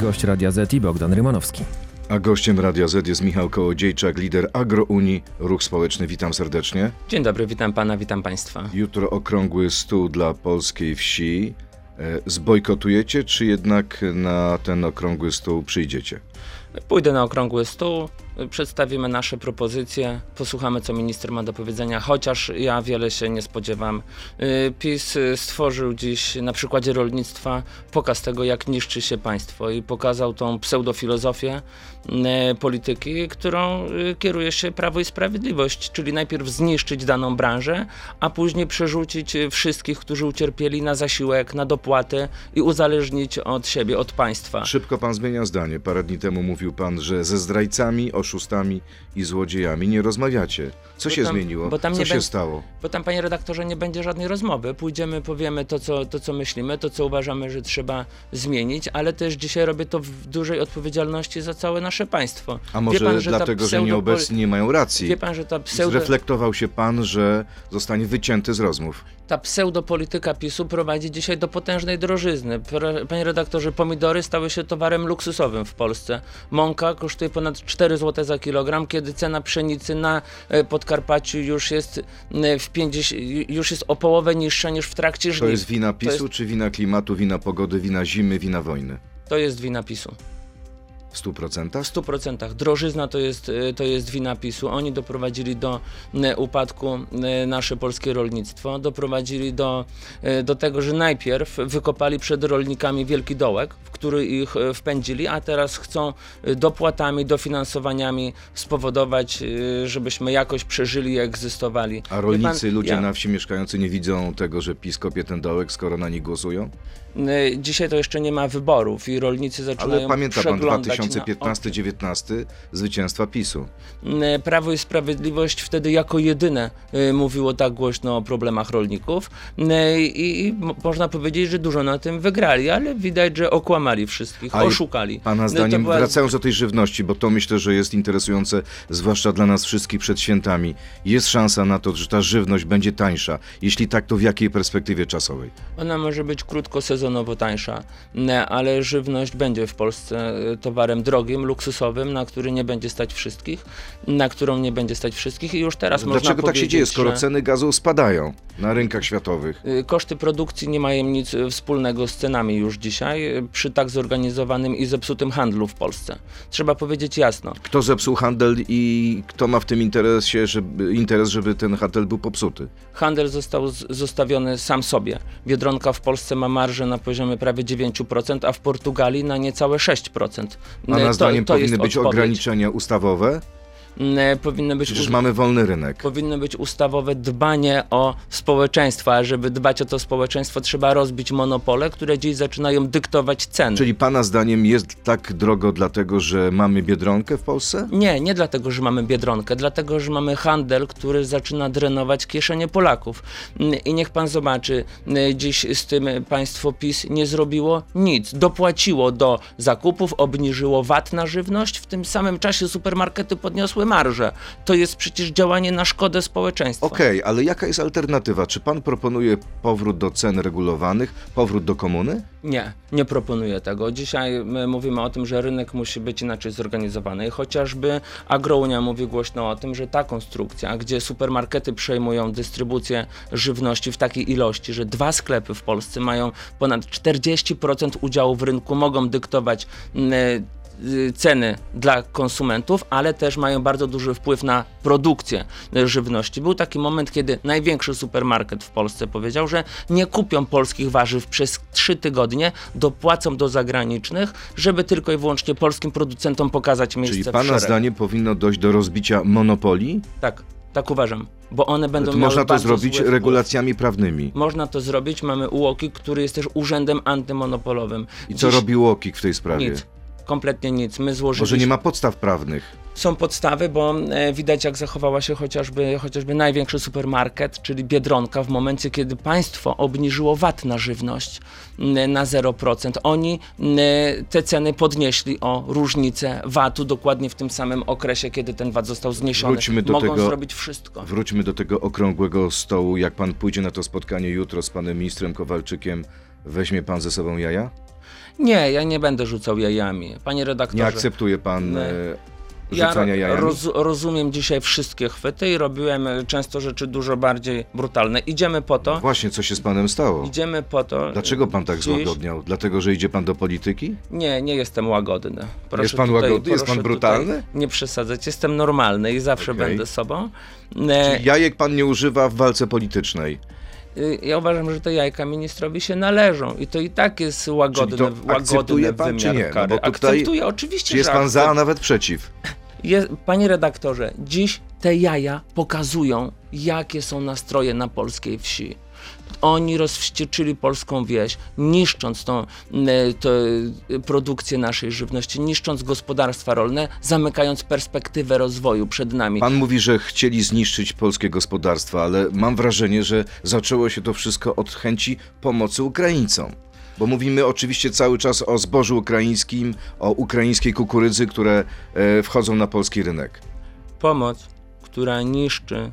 Gość Radia Z i Bogdan Rymanowski. A gościem Radia Z jest Michał Kołodziejczak, lider Agrounii, Ruch Społeczny. Witam serdecznie. Dzień dobry, witam pana, witam państwa. Jutro okrągły stół dla polskiej wsi. E, Zbojkotujecie, czy jednak na ten okrągły stół przyjdziecie? Pójdę na okrągły stół, przedstawimy nasze propozycje, posłuchamy co minister ma do powiedzenia, chociaż ja wiele się nie spodziewam. Y, PiS stworzył dziś na przykładzie rolnictwa pokaz tego, jak niszczy się państwo i pokazał tą pseudofilozofię y, polityki, którą y, kieruje się Prawo i Sprawiedliwość, czyli najpierw zniszczyć daną branżę, a później przerzucić wszystkich, którzy ucierpieli na zasiłek, na dopłaty i uzależnić od siebie, od państwa. Szybko pan zmienia zdanie. Parę dni temu mówił pan, że ze zdrajcami, oszustami i złodziejami nie rozmawiacie. Co Bo się tam- zmieniło? bo tam Co się stało? Bo tam, panie redaktorze, nie będzie żadnej rozmowy. Pójdziemy, powiemy to co, to, co myślimy, to, co uważamy, że trzeba zmienić, ale też dzisiaj robię to w dużej odpowiedzialności za całe nasze państwo. A może pan, że dlatego, że pseudopol- nieobecni nie mają racji? Wie pan, że ta, pseudo, Zreflektował się pan, że zostanie wycięty z rozmów. ta pseudopolityka PiSu prowadzi dzisiaj do potężnej drożyzny. Panie redaktorze, pomidory stały się towarem luksusowym w Polsce. Mąka kosztuje ponad 4 zł za kilogram, kiedy cena pszenicy na e, Podkarpaciu już jest, e, w 50, już jest o połowę niższa niż w trakcie To żniw. jest wina PiSu, jest- czy wina klimatu, wina pogody, wina zimy, wina wojny? To jest wina PiSu. W stu procentach? W 100%. Drożyzna to jest, y, to jest wina PiSu. Oni doprowadzili do y, upadku y, nasze polskie rolnictwo. Doprowadzili do, do tego, że najpierw wykopali przed rolnikami wielki dołek, w który ich wpędzili, a teraz chcą dopłatami, dofinansowaniami spowodować, żebyśmy jakoś przeżyli i egzystowali. A rolnicy, pan, ludzie ja- na wsi mieszkający nie widzą tego, że PiS kopie ten dołek, skoro na nich głosują? Y, Dzisiaj to jeszcze nie ma wyborów i rolnicy zaczynają Ale pamięta pan przeglądać na 2015-19 zwycięstwa PiSu. E, Prawo i Sprawiedliwość wtedy jako jedyne e, mówiło tak głośno o problemach rolników E, i, i mo- można powiedzieć, że dużo na tym wygrali, ale widać, że okłamali wszystkich, oszukali. Pana No zdaniem, była- wracając do tej żywności, bo to myślę, że jest interesujące, zwłaszcza dla nas wszystkich przed świętami, jest szansa na to, że ta żywność będzie tańsza. Jeśli tak, to w jakiej perspektywie czasowej? Ona może być krótkosezonowo tańsza, e, ale żywność będzie w Polsce e, towarem drogim, luksusowym, na który nie będzie stać wszystkich, na którą nie będzie stać wszystkich i już teraz można Dlaczego tak się dzieje, skoro ceny gazu spadają na rynkach światowych? Y, Koszty produkcji nie mają nic wspólnego z cenami już dzisiaj przy tak zorganizowanym i zepsutym handlu w Polsce. Trzeba powiedzieć jasno. Kto zepsuł handel i kto ma w tym interesie, żeby, interes, żeby ten handel był popsuty? Handel został zostawiony sam sobie. Biedronka w Polsce ma marżę na poziomie prawie 9%, a w Portugalii na niecałe 6%. Pana to, zdaniem to powinny być odpowiedź. ograniczenia ustawowe? Y, Powinny być Przecież mamy wolny rynek. Powinno być ustawowe dbanie o społeczeństwo, a żeby dbać o to społeczeństwo trzeba rozbić monopole, które dziś zaczynają dyktować ceny. Czyli pana zdaniem jest tak drogo dlatego, że mamy Biedronkę w Polsce? Nie, nie dlatego, że mamy biedronkę, dlatego, że mamy handel, który zaczyna drenować kieszenie Polaków. Mm, I niech pan zobaczy, mm, dziś z tym państwo PiS nie zrobiło nic. Dopłaciło do zakupów, obniżyło VAT na żywność, w tym samym czasie supermarkety podniosły marże. To jest przecież działanie na szkodę społeczeństwa. Okej, ale jaka jest alternatywa? Czy pan proponuje powrót do cen regulowanych, powrót do komuny? Nie, nie proponuję tego. Dzisiaj my mówimy o tym, że rynek musi być inaczej zorganizowany. I chociażby Agrounia mówi głośno o tym, że ta konstrukcja, gdzie supermarkety przejmują dystrybucję żywności w takiej ilości, że dwa sklepy w Polsce mają ponad 40% udziału w rynku, mogą dyktować y, ceny dla konsumentów, ale też mają bardzo duży wpływ na produkcję y, żywności. Był taki moment, kiedy największy supermarket w Polsce powiedział, że nie kupią polskich warzyw przez trzy tygodnie, dopłacą do zagranicznych, żeby tylko i wyłącznie polskim producentom pokazać miejsce Czyli pana zdaniem powinno dojść do rozbicia monopolii? Tak, tak uważam, bo one będą To miały można to zrobić regulacjami prawnymi. Można to zrobić, mamy UOKiK, który jest też urzędem antymonopolowym. I co Dziś robi Łokik w tej sprawie? Nic. Kompletnie nic. My złożyliśmy... Może nie ma podstaw prawnych. Są podstawy, bo e, widać jak zachowała się chociażby, chociażby największy supermarket, czyli Biedronka w momencie, kiedy państwo obniżyło VAT na żywność na 0%. Oni te ceny podnieśli o różnicę VAT-u dokładnie w tym samym okresie, kiedy ten VAT został zniesiony. Wróćmy do Mogą tego- zrobić wszystko. Wróćmy do tego okrągłego stołu. Jak pan pójdzie na to spotkanie jutro z panem ministrem Kowalczykiem, weźmie pan ze sobą jaja? Nie, ja nie będę rzucał jajami. Panie redaktorze. Nie akceptuje pan Nie. e, Ja rzucania jajami? roz, rozumiem dzisiaj wszystkie chwyty i robiłem e, często rzeczy dużo bardziej brutalne. Idziemy po to. Właśnie, co się z panem stało? Idziemy po to. Dlaczego pan tak dziś- złagodniał? Dlatego, że idzie pan do polityki? Nie, nie jestem łagodny. Proszę Jest pan tutaj, łagodny? Jest pan brutalny? Nie przesadzać. Jestem normalny i zawsze Okej. będę sobą. E, Czyli jajek pan nie używa w walce politycznej. Y, ja uważam, że te jajka ministrowi się należą i to i tak jest łagodny, to łagodny akceptuje pan, wymiar nie? No kary. tutaj- Akceptuję, oczywiście, Czy jest pan za, a nawet przeciw? Je, panie redaktorze, dziś te jaja pokazują, jakie są nastroje na polskiej wsi. Oni rozwścieczyli polską wieś, niszcząc tą e, to, e, produkcję naszej żywności, niszcząc gospodarstwa rolne, zamykając perspektywę rozwoju przed nami. Pan mówi, że chcieli zniszczyć polskie gospodarstwa, ale mam wrażenie, że zaczęło się to wszystko od chęci pomocy Ukraińcom. Bo mówimy oczywiście cały czas o zbożu ukraińskim, o ukraińskiej kukurydzy, które e, wchodzą na polski rynek. Pomoc, która niszczy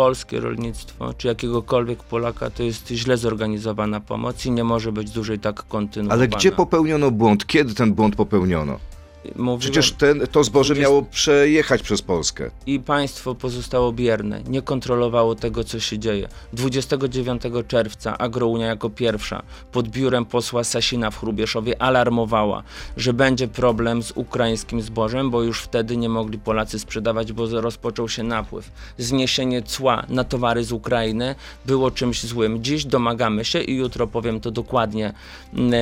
polskie rolnictwo, czy jakiegokolwiek Polaka, to jest źle zorganizowana pomoc i nie może być dłużej tak kontynuowana. Ale gdzie popełniono błąd? Kiedy ten błąd popełniono? Mówiłem- Przecież ten, to zboże 20 miało przejechać przez Polskę. i państwo pozostało bierne, nie kontrolowało tego, co się dzieje. 29 czerwca Agrounia jako pierwsza pod biurem posła Sasina w Chrubieszowie alarmowała, że będzie problem z ukraińskim zbożem, bo już wtedy nie mogli Polacy sprzedawać, bo rozpoczął się napływ. Zniesienie cła na towary z Ukrainy było czymś złym. Dziś domagamy się i jutro powiem to dokładnie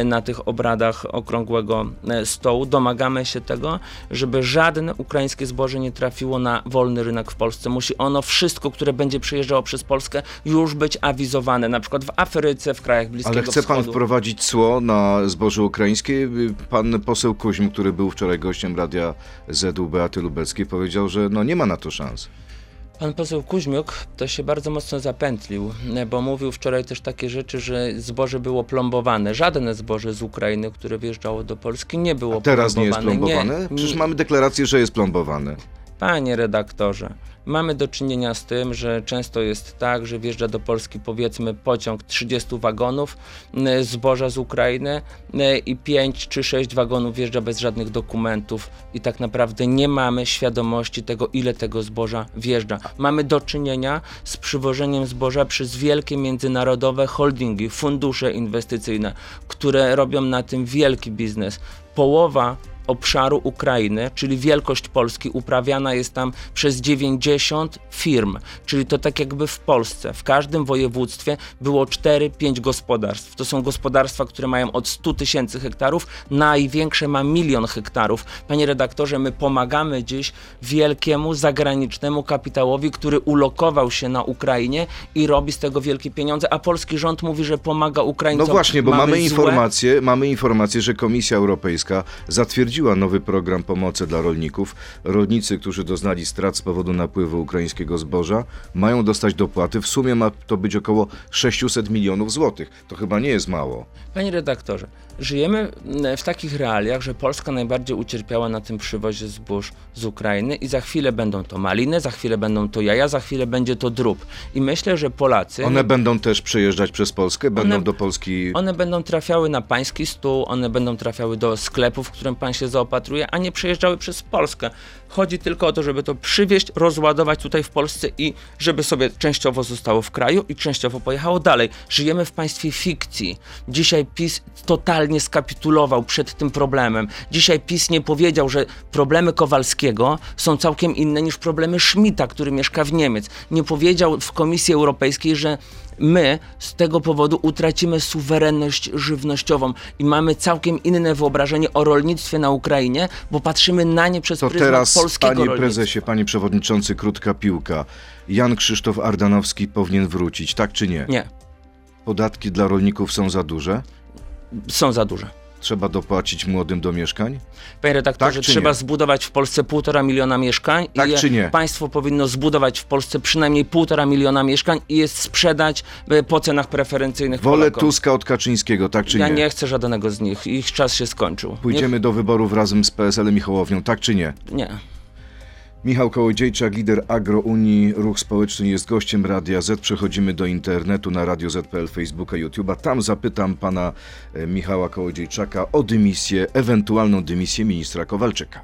na tych obradach okrągłego stołu, domagamy się tego, żeby żadne ukraińskie zboże nie trafiło na wolny rynek w Polsce. Musi ono wszystko, które będzie przejeżdżało przez Polskę, już być awizowane, na przykład w Afryce, w krajach Bliskiego Ale chce pan wprowadzić cło na zboże ukraińskie? Pan poseł Kuźm, który był wczoraj gościem radia ZU Beaty Lubeckiej, powiedział, że no nie ma na to szans. Pan poseł Kuźmiuk to się bardzo mocno zapętlił, bo mówił wczoraj też takie rzeczy, że zboże było plombowane. Żadne zboże z Ukrainy, które wjeżdżało do Polski, nie było Teraz nie jest plombowane. plombowane? Nie, Przecież nie- mamy deklarację, że jest plombowane. Panie redaktorze, mamy do czynienia z tym, że często jest tak, że wjeżdża do Polski powiedzmy pociąg 30 wagonów e, zboża z Ukrainy e, i 5 czy 6 wagonów wjeżdża bez żadnych dokumentów i tak naprawdę nie mamy świadomości tego, ile tego zboża wjeżdża. Mamy do czynienia z przywożeniem zboża przez wielkie międzynarodowe holdingi, fundusze inwestycyjne, które robią na tym wielki biznes. Połowa obszaru Ukrainy, czyli wielkość Polski, uprawiana jest tam przez 90 firm, czyli to tak jakby w Polsce. W każdym województwie było 4-5 gospodarstw. To są gospodarstwa, które mają od 100 tysięcy hektarów, największe ma milion hektarów. Panie redaktorze, my pomagamy dziś wielkiemu zagranicznemu kapitałowi, który ulokował się na Ukrainie i robi z tego wielkie pieniądze, a polski rząd mówi, że pomaga No Ukraińcom. właśnie, bo mamy, złe informację, mamy informację, że Komisja Europejska zatwierdziła nowy program pomocy dla rolników. Rolnicy, którzy doznali strat z powodu napływu ukraińskiego zboża, mają dostać dopłaty. W sumie ma to być około 600 milionów złotych. To chyba nie jest mało. Panie redaktorze, żyjemy mm, w takich realiach, że Polska najbardziej ucierpiała na tym przywozie zbóż z Ukrainy i za chwilę będą to maliny, za chwilę będą to jaja, za chwilę będzie to drób. I myślę, że Polacy... One będą też przejeżdżać przez Polskę? Będą One- do Polski... One będą trafiały na pański stół, one będą trafiały do sklepu, w którym pan się zaopatruje, a nie przejeżdżały przez Polskę. Chodzi tylko o to, żeby to przywieźć, rozładować tutaj w Polsce i żeby sobie częściowo zostało w kraju i częściowo pojechało dalej. Żyjemy w państwie fikcji. Dzisiaj PiS totalnie skapitulował przed tym problemem. Dzisiaj PiS nie powiedział, że problemy Kowalskiego są całkiem inne niż problemy Schmidta, który mieszka w Niemiec. Nie powiedział w Komisji Europejskiej, że my z tego powodu utracimy suwerenność żywnościową i mamy całkiem inne wyobrażenie o rolnictwie na Ukrainie, bo patrzymy na nie przez To pryzmat teraz, polskiego panie rolnictwa. prezesie, panie przewodniczący, krótka piłka. Jan Krzysztof Ardanowski powinien wrócić, tak czy nie? Nie, Podatki dla rolników są za duże? są za duże. Trzeba dopłacić młodym do mieszkań? Panie redaktorze, Tak trzeba nie? zbudować w Polsce półtora miliona mieszkań Tak czy nie? państwo powinno zbudować w Polsce przynajmniej półtora miliona mieszkań i je sprzedać e, po cenach preferencyjnych Wolę Polakom. Tuska od Kaczyńskiego, tak czy Ja nie? nie chcę żadnego z nich. Ich czas się skończył. Pójdziemy do wyborów razem z PSL-em i Hołownią, tak czy nie? Nie. Michał Kołodziejczak, lider AgroUnii Ruch Społeczny jest gościem Radia Z. Przechodzimy do internetu na Radio Z.pl, Facebooka, YouTube'a. Tam zapytam pana e, Michała Kołodziejczaka o dymisję, ewentualną dymisję ministra Kowalczyka.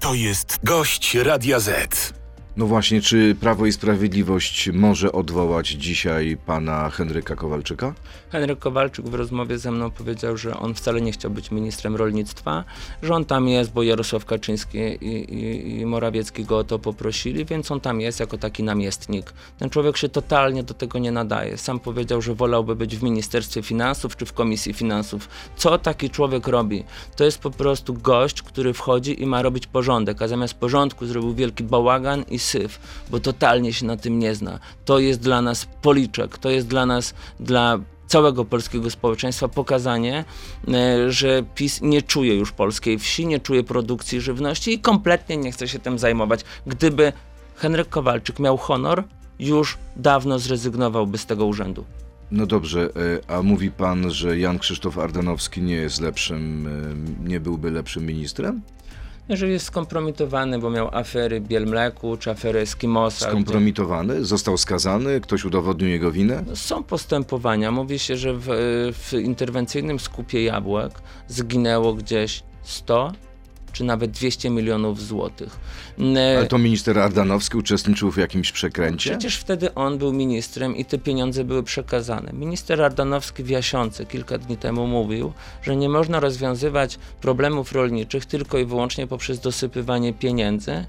To jest gość Radia Z. No właśnie, czy Prawo i Sprawiedliwość może odwołać dzisiaj pana Henryka Kowalczyka? Henryk Kowalczyk w rozmowie ze mną powiedział, że on wcale nie chciał być ministrem rolnictwa, że on tam jest, bo Jarosław Kaczyński i, i, i Morawiecki go o to poprosili, więc on tam jest jako taki namiestnik. Ten człowiek się totalnie do tego nie nadaje. Sam powiedział, że wolałby być w Ministerstwie Finansów czy w Komisji Finansów. Co taki człowiek robi? To jest po prostu gość, który wchodzi i ma robić porządek, a zamiast porządku zrobił wielki bałagan i syf, bo totalnie się na tym nie zna. To jest dla nas policzek, to jest dla nas, dla całego polskiego społeczeństwa pokazanie, e, że PiS nie czuje już polskiej wsi, nie czuje produkcji żywności i kompletnie nie chce się tym zajmować. Gdyby Henryk Kowalczyk miał honor, już dawno zrezygnowałby z tego urzędu. No dobrze, e, a mówi pan, że Jan Krzysztof Ardanowski nie jest lepszym, e, nie byłby lepszym ministrem? Jeżeli jest skompromitowany, bo miał afery Bielmleku czy afery Eskimosa. gdzie- Skompromitowany? Został skazany? Ktoś udowodnił jego winę? Są postępowania. Mówi się, że w, w interwencyjnym skupie jabłek zginęło gdzieś 100 czy nawet 200 milionów złotych. E, Ale to minister Ardanowski uczestniczył w jakimś przekręcie? Przecież wtedy on był ministrem i te pieniądze były przekazane. Minister Ardanowski w Jasiące kilka dni temu mówił, że nie można rozwiązywać problemów rolniczych tylko i wyłącznie poprzez dosypywanie pieniędzy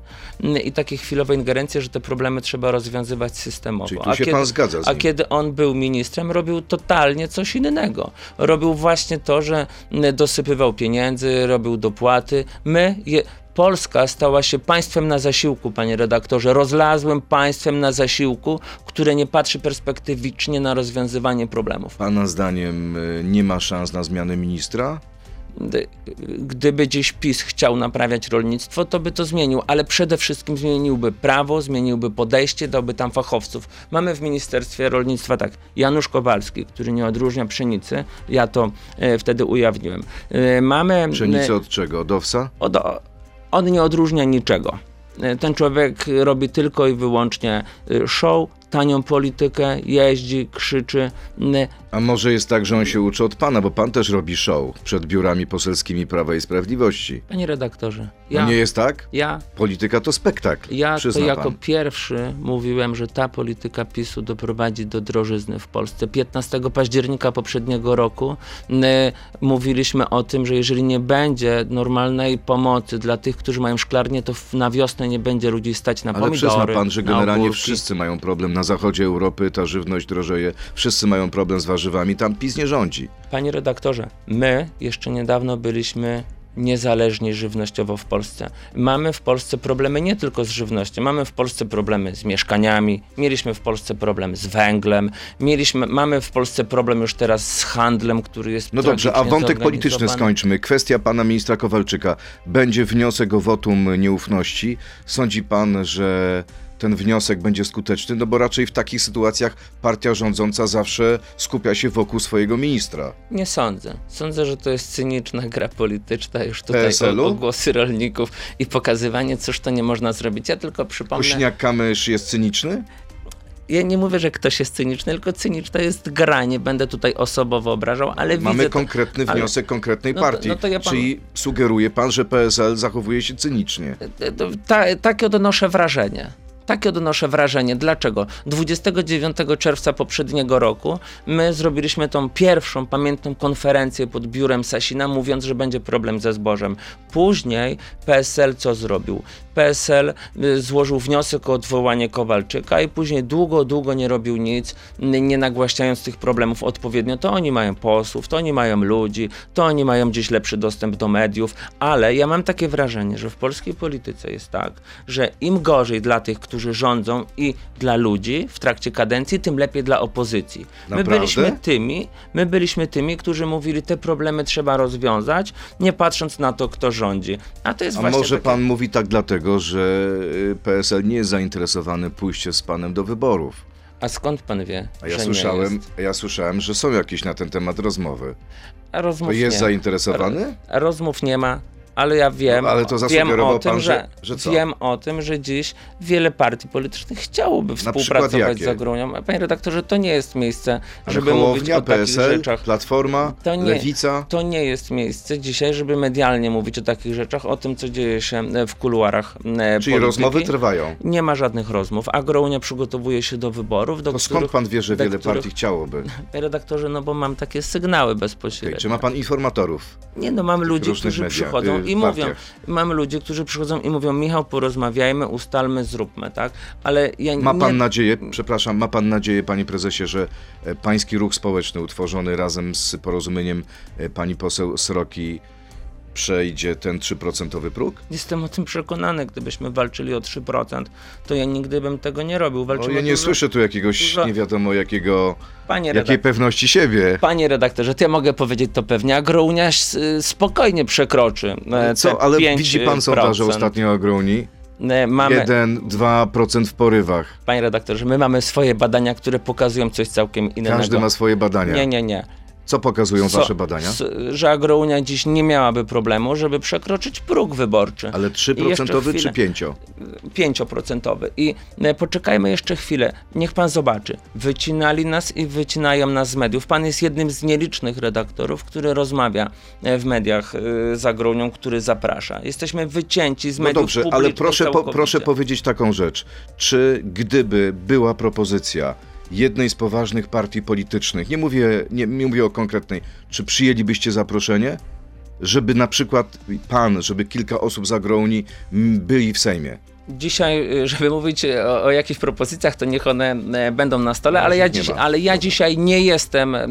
i takie chwilowe ingerencje, że te problemy trzeba rozwiązywać systemowo. Czyli tu się pan zgadza z a nim. kiedy on był ministrem, robił totalnie coś innego. Robił właśnie to, że dosypywał pieniędzy, robił dopłaty. My, je, Polska stała się państwem na zasiłku, panie redaktorze, rozlazłym państwem na zasiłku, które nie patrzy perspektywicznie na rozwiązywanie problemów. Pana zdaniem y, nie ma szans na zmianę ministra? Gdy- Gdyby dziś PiS chciał naprawiać rolnictwo, to by to zmienił, ale przede wszystkim zmieniłby prawo, zmieniłby podejście, dałby tam fachowców. Mamy w Ministerstwie Rolnictwa tak, Janusz Kowalski, który nie odróżnia pszenicy, ja to e, wtedy ujawniłem. E, mamy... Pszenicę e, od czego? Od owsa? od, on nie odróżnia niczego. E, Ten człowiek robi tylko i wyłącznie e, show, tanią politykę, jeździ, krzyczy. A może jest tak, że on się uczy od pana, bo pan też robi show przed biurami poselskimi Prawa i Sprawiedliwości. Panie redaktorze, Ja. ja, No nie jest tak? ja Polityka to spektakl. Ja to jako pan. pierwszy mówiłem, że ta polityka PiSu doprowadzi do drożyzny w Polsce. 15 października poprzedniego roku mówiliśmy o tym, że jeżeli nie będzie normalnej pomocy dla tych, którzy mają szklarnię, to na wiosnę nie będzie ludzi stać na Ale pomidory, przyzna pan, że generalnie wszyscy mają problem. Na zachodzie Europy ta żywność drożeje. Wszyscy mają problem z warzywami. Tam PiS nie rządzi. Panie redaktorze, my jeszcze niedawno byliśmy niezależni żywnościowo w Polsce. Mamy w Polsce problemy nie tylko z żywnością, mamy w Polsce problemy z mieszkaniami, mieliśmy w Polsce problem z węglem, mieliśmy, mamy w Polsce problem już teraz z handlem, który jest No dobrze, a wątek polityczny skończmy. Kwestia pana ministra Kowalczyka. Będzie wniosek o wotum nieufności. Sądzi pan, że ten wniosek będzie skuteczny? No bo raczej w takich sytuacjach partia rządząca zawsze skupia się wokół swojego ministra. Nie sądzę. Sądzę, że to jest cyniczna gra polityczna już tutaj o, o głosy rolników i pokazywanie, cóż to nie można zrobić. Ja tylko przypomnę... Kośniak-Kamysz jest cyniczny? Ja nie mówię, że ktoś jest cyniczny, tylko cyniczne jest gra. Nie będę tutaj osobowo obrażał, ale Mamy widzę. to- konkretny ale- wniosek konkretnej No to- partii. no to ja panu- Czyli sugeruje pan, że PSL zachowuje się cynicznie. To- Ta, takie odnoszę wrażenie. Takie odnoszę wrażenie. Dlaczego? 29 czerwca poprzedniego roku my zrobiliśmy tą pierwszą pamiętną konferencję pod biurem Sasina, mówiąc, że będzie problem ze zbożem. Później PSL co zrobił? PSL y, złożył wniosek o odwołanie Kowalczyka i później długo, długo nie robił nic, nie nagłaśniając tych problemów odpowiednio. To oni mają posłów, to oni mają ludzi, to oni mają gdzieś lepszy dostęp do mediów, ale ja mam takie wrażenie, że w polskiej polityce jest tak, że im gorzej dla tych, którzy rządzą i dla ludzi w trakcie kadencji, tym lepiej dla opozycji. My Naprawdę? byliśmy tymi, my byliśmy tymi, którzy mówili, te problemy trzeba rozwiązać, nie patrząc na to, kto rządzi. A to jest A właśnie może takie... pan mówi tak dlatego, że y, PSL nie jest zainteresowany pójściem z panem do wyborów? A skąd pan wie, A ja słyszałem, ja słyszałem, że są jakieś na ten temat rozmowy. A rozmów To jest nie. zainteresowany? A rozmów nie ma. Ale ja wiem, No, ale wiem o tym, że, że- że wiem o tym, że dziś wiele partii politycznych chciałoby współpracować z Agronią. A Panie redaktorze, to nie jest miejsce, żeby mówić o takich PSL, rzeczach. Platforma, To nie- Lewica. To nie jest miejsce dzisiaj, żeby medialnie mówić o takich rzeczach, o tym, co dzieje się e, w kuluarach e, Czyli polityki. rozmowy trwają. Nie ma żadnych rozmów. Agrounia przygotowuje się do wyborów, do To których... skąd pan wie, że wiele których- partii chciałoby? Panie redaktorze, no bo mam takie sygnały Okej, bezpośrednie. Czy ma pan informatorów? Nie no, mamy ludzi, którzy mediach, przychodzą y, i mówią, partiach. mamy ludzi, którzy przychodzą i mówią, Michał, porozmawiajmy, ustalmy, zróbmy, tak? Ale ja Ma pan nie... nadzieję, przepraszam, ma pan nadzieję, panie prezesie, że e, pański ruch społeczny utworzony razem z porozumieniem e, pani poseł Sroki przejdzie ten 3% próg? Jestem o tym przekonany, gdybyśmy walczyli o 3%, to ja nigdy bym tego nie robił. O, Walczymy ja nie dużo- słyszę tu jakiegoś dużo- nie wiadomo jakiego, Panie, jakiej redaktorze, pewności siebie. panie redaktorze, to ja mogę powiedzieć to pewnie, Agrounia spokojnie przekroczy e, Co, te ale 5%. widzi pan sondaże ostatnio o Gruni? E, Mamy, 1-2% w porywach. panie redaktorze, my mamy swoje badania, które pokazują coś całkiem innego. Każdy ma swoje badania. Nie, nie, nie. Co pokazują Co- wasze badania? Że Agrounia dziś nie miałaby problemu, żeby przekroczyć próg wyborczy. Ale I jeszcze 3% czy chwilę. 5%? 5%. I e, poczekajmy jeszcze chwilę. Niech pan zobaczy. Wycinali nas i wycinają nas z mediów. Pan jest jednym z nielicznych redaktorów, który rozmawia e, w mediach e, z Agronią, który zaprasza. Jesteśmy wycięci z No mediów dobrze, ale proszę, po, proszę powiedzieć taką rzecz. Czy gdyby była propozycja jednej z poważnych partii politycznych, nie mówię, nie, nie mówię o konkretnej, czy przyjęlibyście zaproszenie, żeby na przykład pan, żeby kilka osób z Agrouni byli w Sejmie? Dzisiaj, żeby mówić o, o jakichś propozycjach, to niech one e, będą na stole, ale ja, dziś, ale ja dzisiaj nie jestem, e,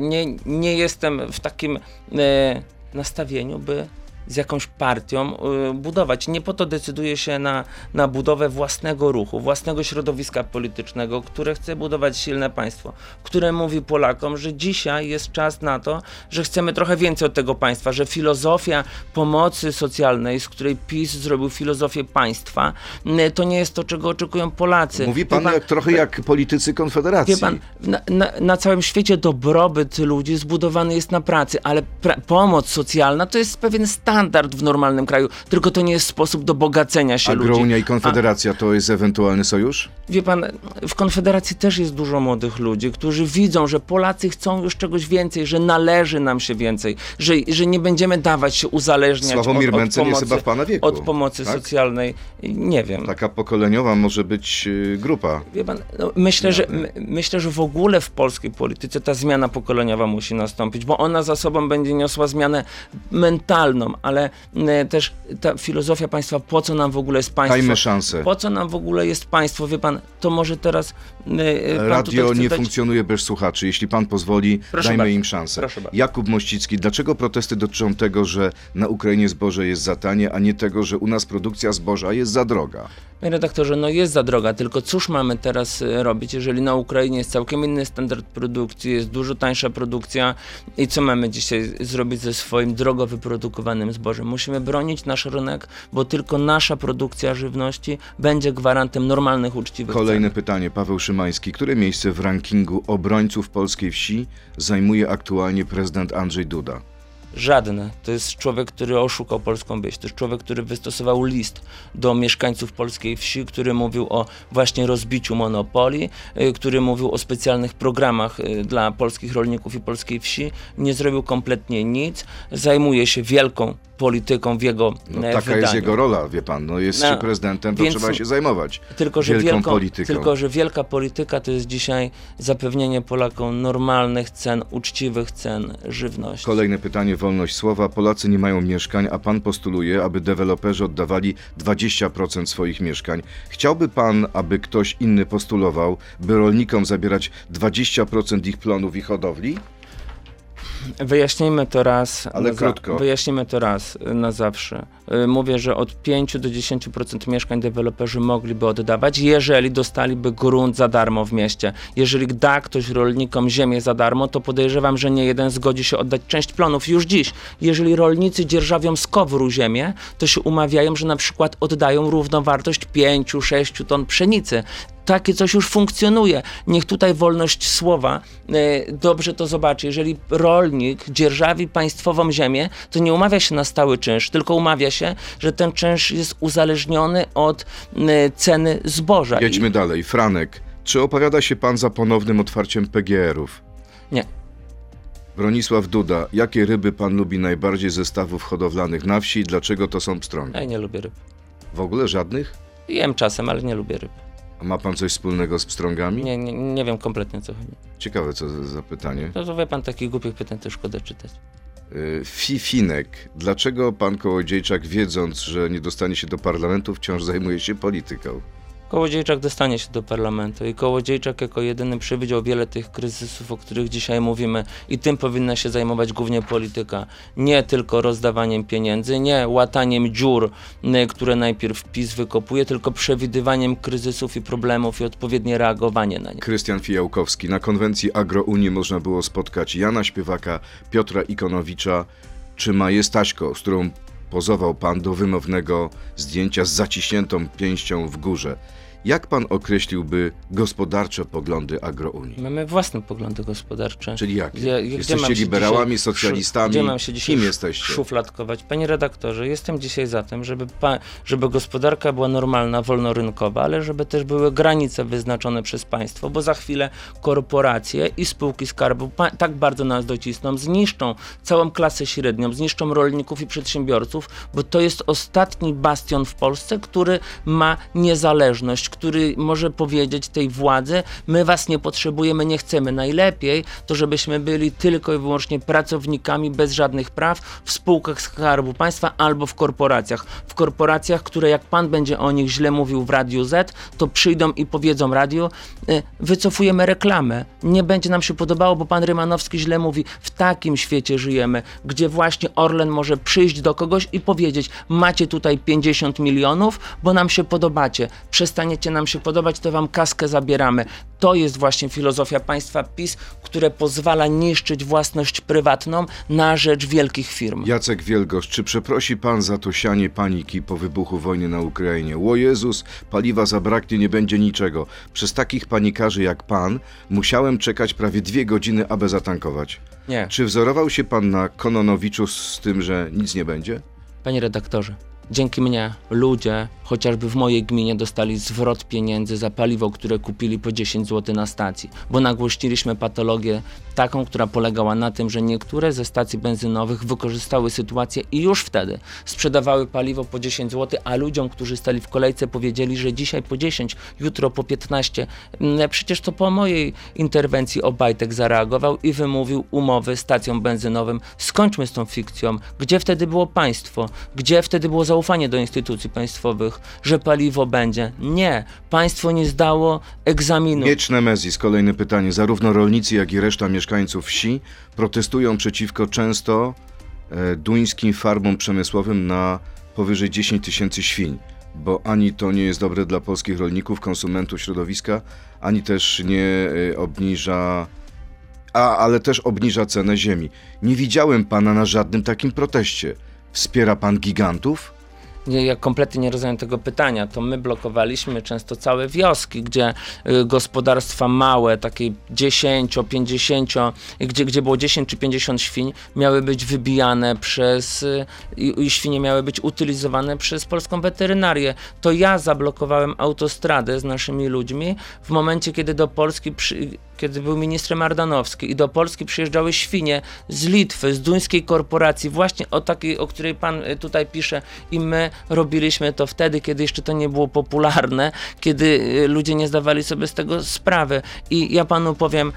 nie, nie jestem w takim e, nastawieniu, by z jakąś partią e, budować. Nie po to decyduję się na, na budowę własnego ruchu, własnego środowiska politycznego, które chce budować silne państwo, które mówi Polakom, że dzisiaj jest czas na to, że chcemy trochę więcej od tego państwa, że filozofia pomocy socjalnej, z której PiS zrobił filozofię państwa, m, to nie jest to, czego oczekują Polacy. Mówi pan, jak, trochę jak politycy Konfederacji. Wie pan, na, na, na całym świecie dobrobyt ludzi zbudowany jest na pracy, ale pra- pomoc socjalna to jest pewien standard w normalnym kraju, tylko to nie jest sposób do bogacenia się ludzi. Agrounia i Konfederacja to jest ewentualny sojusz? Wie pan, w Konfederacji też jest dużo młodych ludzi, którzy widzą, że Polacy chcą już czegoś więcej, że należy nam się więcej, że, że nie będziemy dawać się uzależniać Sławomir od, od Mencen jest pomocy, chyba w pana wieku, od pomocy tak? socjalnej. Nie wiem. Taka pokoleniowa może być y, grupa. Wie pan, no, myślę, że, my, myślę, że w ogóle w polskiej polityce ta zmiana pokoleniowa musi nastąpić, bo ona za sobą będzie niosła zmianę mentalną, ale m, też ta filozofia państwa, po co nam w ogóle jest państwo? Dajmy szansę. Po co nam w ogóle jest państwo? Wie pan, to może teraz. m, pan Radio nie dać- funkcjonuje bez słuchaczy. Jeśli pan pozwoli, Proszę dajmy bardzo. im szansę. Jakub Mościcki, dlaczego protesty dotyczą tego, że na Ukrainie zboże jest za tanie, a nie tego, że u nas produkcja zboża jest za droga? Panie redaktorze, no jest za droga, tylko cóż mamy teraz e, robić, jeżeli na Ukrainie jest całkiem inny standard produkcji, jest dużo tańsza produkcja i co mamy dzisiaj zrobić ze swoim drogo wyprodukowanym zbożem? Musimy bronić nasz rynek, bo tylko nasza produkcja żywności będzie gwarantem normalnych, uczciwych Kolejne cen. pytanie. Paweł Szymański. Które miejsce w rankingu obrońców polskiej wsi zajmuje aktualnie prezydent Andrzej Duda? Żadne. To jest człowiek, który oszukał polską wieś. To jest człowiek, który wystosował list do mieszkańców polskiej wsi, który mówił o właśnie rozbiciu monopolii, y, który mówił o specjalnych programach y, dla polskich rolników i polskiej wsi. Nie zrobił kompletnie nic. Zajmuje się wielką polityką w jego No, e, taka wydaniu. jest jego rola, wie pan. No, jest No, prezydentem, to więc- trzeba się zajmować Tylko że, wielką wielką, polityką. tylko, że wielka polityka to jest dzisiaj zapewnienie Polakom normalnych cen, uczciwych cen żywności. Kolejne pytanie, wolność słowa. Polacy nie mają mieszkań, a pan postuluje, aby deweloperzy oddawali 20% swoich mieszkań. Chciałby pan, aby ktoś inny postulował, by rolnikom zabierać 20% ich plonów i hodowli? Wyjaśnijmy to raz. Ale krótko. Wyjaśnijmy to raz na zawsze. Y, Mówię, że od 5 do 10% mieszkań deweloperzy mogliby oddawać, jeżeli dostaliby grunt za darmo w mieście. Jeżeli da ktoś rolnikom ziemię za darmo, to podejrzewam, że nie jeden zgodzi się oddać część plonów już dziś. Jeżeli rolnicy dzierżawią z kowru ziemię, to się umawiają, że na przykład oddają równowartość 5-6 ton pszenicy. takie coś już funkcjonuje. Niech tutaj wolność słowa e, dobrze to zobaczy. Jeżeli rolnik dzierżawi państwową ziemię, to nie umawia się na stały czynsz, tylko umawia się, że ten czynsz jest uzależniony od e, ceny zboża. Jedźmy dalej. Franek, czy opowiada się pan za ponownym otwarciem PGR-ów? Nie. Bronisław Duda, jakie ryby pan lubi najbardziej ze stawów hodowlanych na wsi i dlaczego to są pstrągi? Ja nie lubię ryb. W ogóle żadnych? Jem czasem, ale nie lubię ryb. A ma pan coś wspólnego z pstrągami? Nie, nie, nie wiem kompletnie co chodzi. Ciekawe co za, za pytanie. To, to wie pan, takich głupich pytań to szkoda czytać. Y, Fifinek, dlaczego pan Kołodziejczak wiedząc, że nie dostanie się do parlamentu wciąż zajmuje się polityką? Kołodziejczak dostanie się do parlamentu i Kołodziejczak jako jedyny przewidział wiele tych kryzysów, o których dzisiaj mówimy i tym powinna się zajmować głównie polityka. Nie tylko rozdawaniem pieniędzy, nie łataniem dziur, y, które najpierw PiS wykopuje, tylko przewidywaniem kryzysów i problemów i odpowiednie reagowanie na nie. Krystian Fijałkowski. Na konwencji Agrounii można było spotkać Jana Śpiewaka, Piotra Ikonowicza czy Maję Staśko, z którą pozował pan do wymownego zdjęcia z zaciśniętą pięścią w górze. Jak pan określiłby gospodarcze poglądy Agrounii? Mamy własne poglądy gospodarcze. Czyli jakie? Ja- Jesteście liberałami, dzisiaj socjalistami? Gdzie mam się dzisiaj Kim jesteście? szufladkować? Panie redaktorze, jestem dzisiaj za tym, żeby, pa, żeby gospodarka była normalna, wolnorynkowa, ale żeby też były granice wyznaczone przez państwo, bo za chwilę korporacje i spółki skarbu tak bardzo nas docisną, zniszczą całą klasę średnią, zniszczą rolników i przedsiębiorców, bo to jest ostatni bastion w Polsce, który ma niezależność, który może powiedzieć tej władzy, my was nie potrzebujemy, nie chcemy. Najlepiej to, żebyśmy byli tylko i wyłącznie pracownikami bez żadnych praw w spółkach Skarbu Państwa albo w korporacjach. W korporacjach, które jak pan będzie o nich źle mówił w Radiu Z, to przyjdą i powiedzą radiu, y, wycofujemy reklamę. Nie będzie nam się podobało, bo pan Rymanowski źle mówi. W takim świecie żyjemy, gdzie właśnie Orlen może przyjść do kogoś i powiedzieć, macie tutaj 50 milionów, bo nam się podobacie. Przestaniecie nam się podobać, to wam kaskę zabieramy. To jest właśnie filozofia państwa PiS, które pozwala niszczyć własność prywatną na rzecz wielkich firm. Jacek Wielgosz, czy przeprosi pan za to sianie paniki po wybuchu wojny na Ukrainie? O Jezus, paliwa zabraknie, nie będzie niczego. Przez takich panikarzy jak pan musiałem czekać prawie dwie godziny, aby zatankować. Nie, Czy wzorował się pan na Kononowiczu z tym, że nic nie będzie? panie redaktorze. Dzięki mnie ludzie, chociażby w mojej gminie, dostali zwrot pieniędzy za paliwo, które kupili po 10 zł na stacji, bo nagłośniliśmy patologię taką, która polegała na tym, że niektóre ze stacji benzynowych wykorzystały sytuację i już wtedy sprzedawały paliwo po 10 zł, a ludziom, którzy stali w kolejce, powiedzieli, że dzisiaj po 10, jutro po 15. Mm, Przecież to po mojej interwencji Obajtek zareagował i wymówił umowy stacjom benzynowym. Skończmy z tą fikcją. Gdzie wtedy było państwo? Gdzie wtedy było zaufanie do instytucji państwowych, że paliwo będzie? Nie. Państwo nie zdało egzaminu. Miecz Nemezis, kolejne pytanie. Zarówno rolnicy, jak i reszta mieszkańców wsi protestują przeciwko często e, duńskim farmom przemysłowym na powyżej 10 tysięcy świń, bo ani to nie jest dobre dla polskich rolników, konsumentów środowiska, ani też nie e, obniża, a, ale też obniża cenę ziemi. Nie widziałem pana na żadnym takim proteście. Wspiera pan gigantów? Nie, ja kompletnie nie rozumiem tego pytania. To my blokowaliśmy często całe wioski, gdzie y, gospodarstwa małe, takie 10, 50, gdzie, gdzie było 10 czy 50 świń, miały być wybijane przez y, i, świnie miały być utylizowane przez polską weterynarię. To ja zablokowałem autostradę z naszymi ludźmi w momencie, kiedy do Polski przy, kiedy był ministrem Ardanowski i do Polski przyjeżdżały świnie z Litwy, z duńskiej korporacji, właśnie o takiej, o której pan y, tutaj pisze. I my robiliśmy to wtedy, kiedy jeszcze to nie było popularne, kiedy y, ludzie nie zdawali sobie z tego sprawy. I ja panu powiem,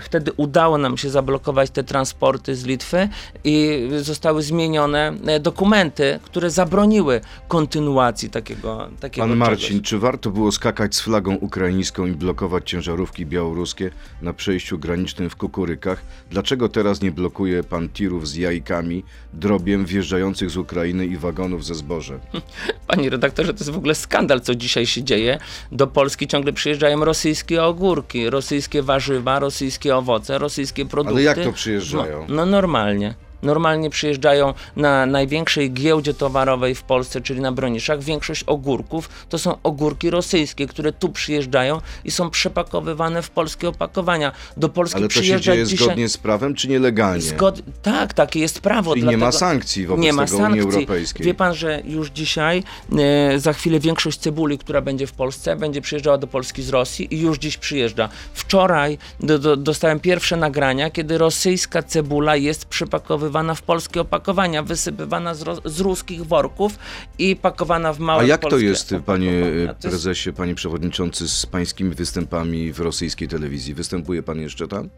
wtedy udało nam się zablokować te transporty z Litwy i zostały zmienione y, dokumenty, które zabroniły kontynuacji takiego, takiego Pan czegoś. Marcin, czy warto było skakać z flagą ukraińską i blokować ciężarówki białoruskie na przejściu granicznym w Kukurykach? Dlaczego teraz nie blokuje pan tirów z jajkami, drobiem wjeżdżających z Ukrainy i wagonów ze zbożem? Panie redaktorze, to jest w ogóle skandal, co dzisiaj się dzieje. Do Polski ciągle przyjeżdżają rosyjskie ogórki, rosyjskie warzywa, rosyjskie owoce, rosyjskie produkty. Ale jak to przyjeżdżają? No, no normalnie. Normalnie przyjeżdżają na największej giełdzie towarowej w Polsce, czyli na Broniszach. Większość ogórków to są ogórki rosyjskie, które tu przyjeżdżają i są przepakowywane w polskie opakowania. Do Polski Ale to się dzieje dzisiaj... zgodnie z prawem, czy nielegalnie? Zgod... Tak, takie jest prawo. Czyli nie dlatego... ma sankcji wobec nie ma tego sankcji. Unii Europejskiej. Wie pan, że już dzisiaj, e, za chwilę większość cebuli, która będzie w Polsce, będzie przyjeżdżała do Polski z Rosji i już dziś przyjeżdża. Wczoraj do, do, dostałem pierwsze nagrania, kiedy rosyjska cebula jest przypakowywana w polskie opakowania, wysypywana z, ro, z ruskich worków i pakowana w małe A jak to jest, panie e, To jest- prezesie, panie przewodniczący, z pańskimi występami w rosyjskiej telewizji? Występuje pan jeszcze tam?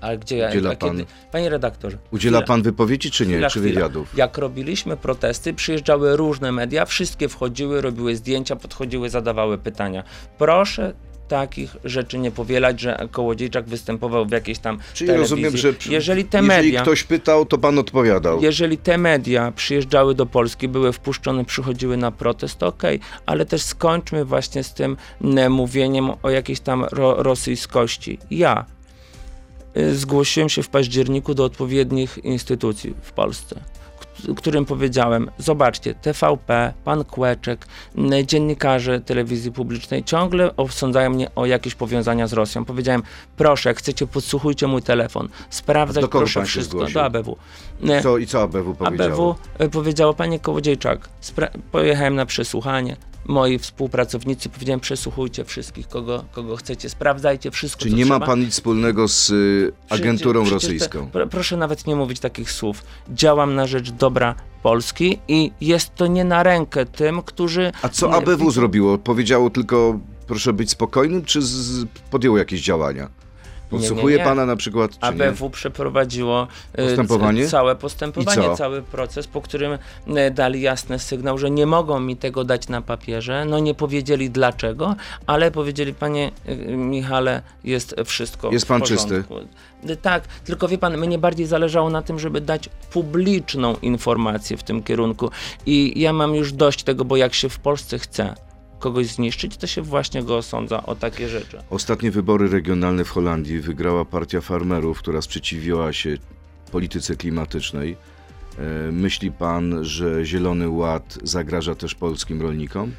Ale gdzie ja, udziela kiedy, pan- Panie redaktorze. Udziela pan wypowiedzi, czy nie? Chwila, czy chwila. wywiadów? Jak robiliśmy protesty, przyjeżdżały różne media, wszystkie wchodziły, robiły zdjęcia, podchodziły, zadawały pytania. Proszę takich rzeczy nie powielać, że Kołodziejczak występował w jakiejś tam Czyli telewizji. rozumiem, że przy- jeżeli te jeżeli media, ktoś pytał, to pan odpowiadał. jeżeli te media przyjeżdżały do Polski, były wpuszczone, przychodziły na protest, okej, ale też skończmy właśnie z tym mm, mówieniem o jakiejś tam ro, rosyjskości. Ja y, zgłosiłem się w październiku do odpowiednich instytucji w Polsce, którym powiedziałem, zobaczcie, TVP, pan Kłeczek, dziennikarze telewizji publicznej ciągle osądzają mnie o jakieś powiązania z Rosją. Powiedziałem, proszę, jak chcecie, podsłuchujcie mój telefon, sprawdzać Do kogo proszę pan wszystko, zgłosił? do ABW. Co, I co ABW powiedziało? ABW e, powiedziało, panie Kołodziejczak, pojechałem na przesłuchanie, moi współpracownicy powiedziałem, przesłuchujcie wszystkich, kogo, kogo chcecie, sprawdzajcie wszystko, Czy nie ma pan nic wspólnego z y, agenturą Przecież- przecież rosyjską? Pro, proszę nawet nie mówić takich słów. Działam na rzecz dobra Polski i jest to nie na rękę tym, którzy... A co ABW zrobiło? Powiedziało tylko, proszę być spokojnym, czy z, podjęło jakieś działania? Podsłuchuje nie. pana na przykład, czy nie? ABW przeprowadziło e, Postępowanie? całe postępowanie, cały proces, po którym e, dali jasny sygnał, że nie mogą mi tego dać na papierze. No nie powiedzieli dlaczego, ale powiedzieli, panie e, Michale, jest wszystko Jest w pan porządku. E, Tak, tylko wie pan, mnie bardziej zależało na tym, żeby dać publiczną informację w tym kierunku. I ja mam już dość tego, bo jak się w Polsce chce kogoś zniszczyć, to się właśnie go osądza o takie rzeczy. Ostatnie wybory regionalne w Holandii wygrała partia farmerów, która sprzeciwiła się polityce klimatycznej. E, Myśli pan, że Zielony Ład zagraża też polskim rolnikom?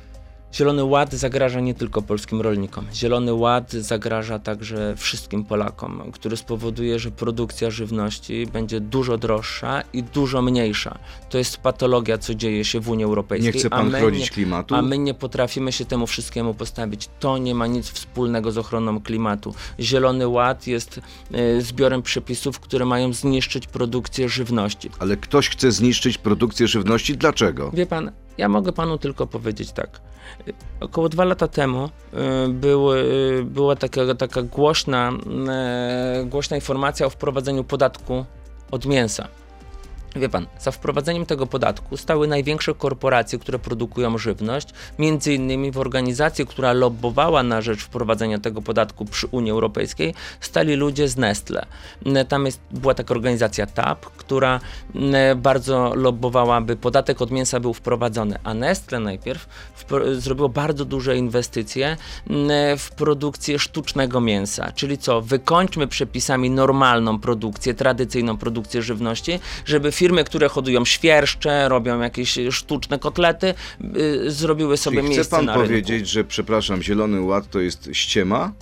Zielony Ład zagraża nie tylko polskim rolnikom. Zielony Ład zagraża także wszystkim Polakom, który spowoduje, że produkcja żywności będzie dużo droższa i dużo mniejsza. To jest patologia, co dzieje się w Unii Europejskiej. Nie chce pan chronić klimatu? A my nie potrafimy się temu wszystkiemu postawić. To nie ma nic wspólnego z ochroną klimatu. Zielony Ład jest e, zbiorem przepisów, które mają zniszczyć produkcję żywności. Ale ktoś chce zniszczyć produkcję żywności. Dlaczego? Wie pan, ja mogę panu tylko powiedzieć tak. Około dwa lata temu y, był, y, była taka, taka głośna, y, głośna informacja o wprowadzeniu podatku od mięsa. Wie pan, za wprowadzeniem tego podatku stały największe korporacje, które produkują żywność, między innymi w organizacji, która lobbowała na rzecz wprowadzenia tego podatku przy Unii Europejskiej, stali ludzie z Nestle. N- Tam jest, była taka organizacja TAP, która n- bardzo lobbowała, by podatek od mięsa był wprowadzony, a Nestle najpierw zrobiło bardzo duże inwestycje n- w produkcję sztucznego mięsa, czyli co, wykończmy przepisami normalną produkcję, tradycyjną produkcję żywności, żeby firmy, które hodują świerszcze, robią jakieś sztuczne kotlety, y, zrobiły sobie Czyli miejsce chce pan na rynku. powiedzieć, że, przepraszam, Zielony Ład to jest ściema?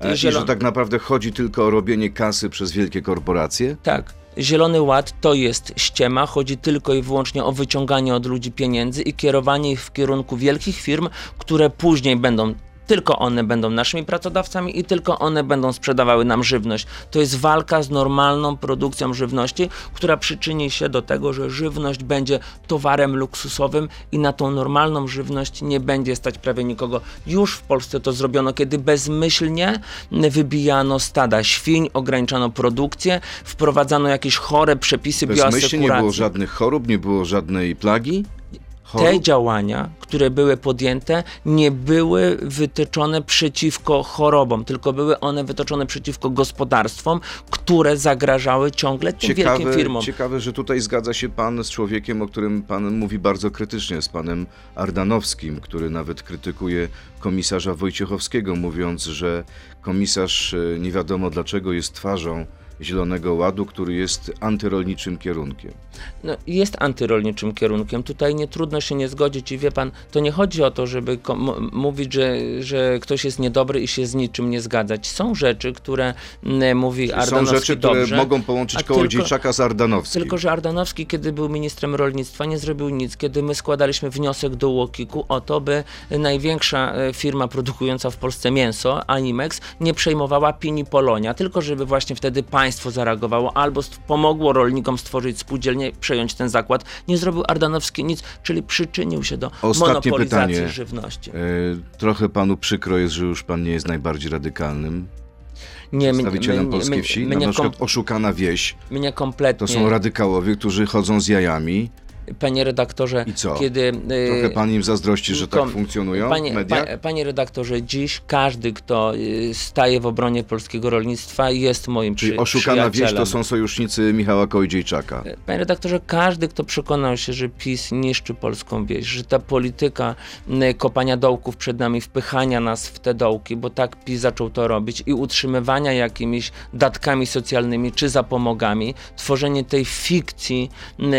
To E, I że tak naprawdę chodzi tylko o robienie kasy przez wielkie korporacje? Tak. Zielony Ład to jest ściema, chodzi tylko i wyłącznie o wyciąganie od ludzi pieniędzy i kierowanie ich w kierunku wielkich firm, które później będą tylko one będą naszymi pracodawcami i tylko one będą sprzedawały nam żywność. To jest walka z normalną produkcją żywności, która przyczyni się do tego, że żywność będzie towarem luksusowym i na tą normalną żywność nie będzie stać prawie nikogo. Już w Polsce to zrobiono, kiedy bezmyślnie wybijano stada świń, ograniczano produkcję, wprowadzano jakieś chore przepisy Bezmyślnie nie było bioasekuracji. żadnych chorób, nie było żadnej plagi? Te Chorób? działania, które były podjęte, nie były wytyczone przeciwko chorobom, tylko były one wytoczone przeciwko gospodarstwom, które zagrażały ciągle tym wielkim Ciekawe, firmom. ciekawe, że tutaj zgadza się pan z człowiekiem, o którym pan mówi bardzo krytycznie, z panem Ardanowskim, który nawet krytykuje komisarza Wojciechowskiego, mówiąc, że komisarz e, nie wiadomo dlaczego jest twarzą Zielonego Ładu, który jest antyrolniczym kierunkiem. no, jest antyrolniczym kierunkiem. Tutaj nie trudno się nie zgodzić i wie pan, to nie chodzi o to, żeby mówić, że, że ktoś jest niedobry i się z niczym nie zgadzać. Są rzeczy, które mówi Są Ardanowski rzeczy, które dobrze. mogą połączyć Kołodziejczaka z Ardanowskim. Tylko, że Ardanowski, kiedy był ministrem rolnictwa, nie zrobił nic. Kiedy my składaliśmy wniosek do UOKiK-u o to, by największa e, firma produkująca w Polsce mięso, Animex, nie przejmowała Pini Polonia, tylko żeby właśnie wtedy państwo zareagowało albo pomogło rolnikom stworzyć spółdzielnię, przejąć ten zakład. Nie zrobił Ardanowski nic, czyli przyczynił się do Ostatnie monopolizacji pytanie. żywności. E, Trochę panu przykro jest, że już pan nie jest najbardziej radykalnym Nie, przedstawicielem mnie- polskiej wsi. Mnie, na kom, przykład oszukana wieś. mnie kompletnie, To są radykałowie, którzy chodzą z jajami. Panie redaktorze, I co? kiedy... e, Trochę pan im zazdrości, że tak funkcjonują Panie, mediach. pa, panie redaktorze, dziś każdy, kto y, staje w obronie polskiego rolnictwa, jest moim Czyli przy, oszukana wieś to są sojusznicy Michała Kołodziejczaka. Panie redaktorze, każdy, kto przekonał się, że PiS niszczy polską wieś, że ta polityka y, kopania dołków przed nami, wpychania nas w te dołki, bo tak PiS zaczął to robić i utrzymywania jakimiś datkami socjalnymi czy zapomogami, tworzenie tej fikcji,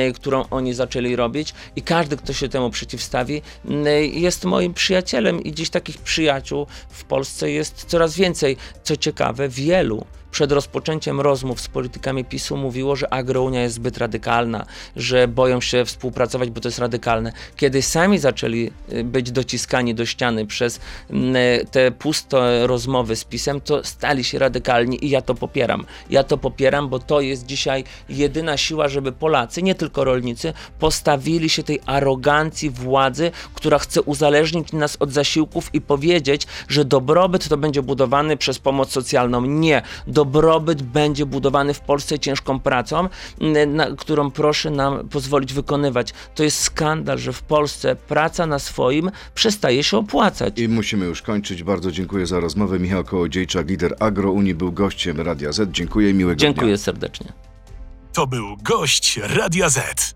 y, którą oni zaczęli robić i każdy, kto się temu przeciwstawi, y, jest moim przyjacielem i dziś takich przyjaciół w Polsce jest coraz więcej. Co ciekawe, wielu przed rozpoczęciem rozmów z politykami PiSu mówiło, że agrounia jest zbyt radykalna, że boją się współpracować, bo to jest radykalne. Kiedy sami zaczęli y, być dociskani do ściany przez mm, te puste rozmowy z PiSem, to stali się radykalni i ja to popieram. Ja to popieram, bo to jest dzisiaj jedyna siła, żeby Polacy, nie tylko rolnicy, postawili się tej arogancji władzy, która chce uzależnić nas od zasiłków i powiedzieć, że dobrobyt to będzie budowany przez pomoc socjalną. Nie. Dobrobyt będzie budowany w Polsce ciężką pracą, m, na, którą proszę nam pozwolić wykonywać. To jest skandal, że w Polsce praca na swoim przestaje się opłacać. I musimy już kończyć. Bardzo dziękuję za rozmowę. Michał Kołodziejczak, lider Agrounii, był gościem Radia Z. Dziękuję i miłego dnia. Dziękuję serdecznie. To był gość Radia Z.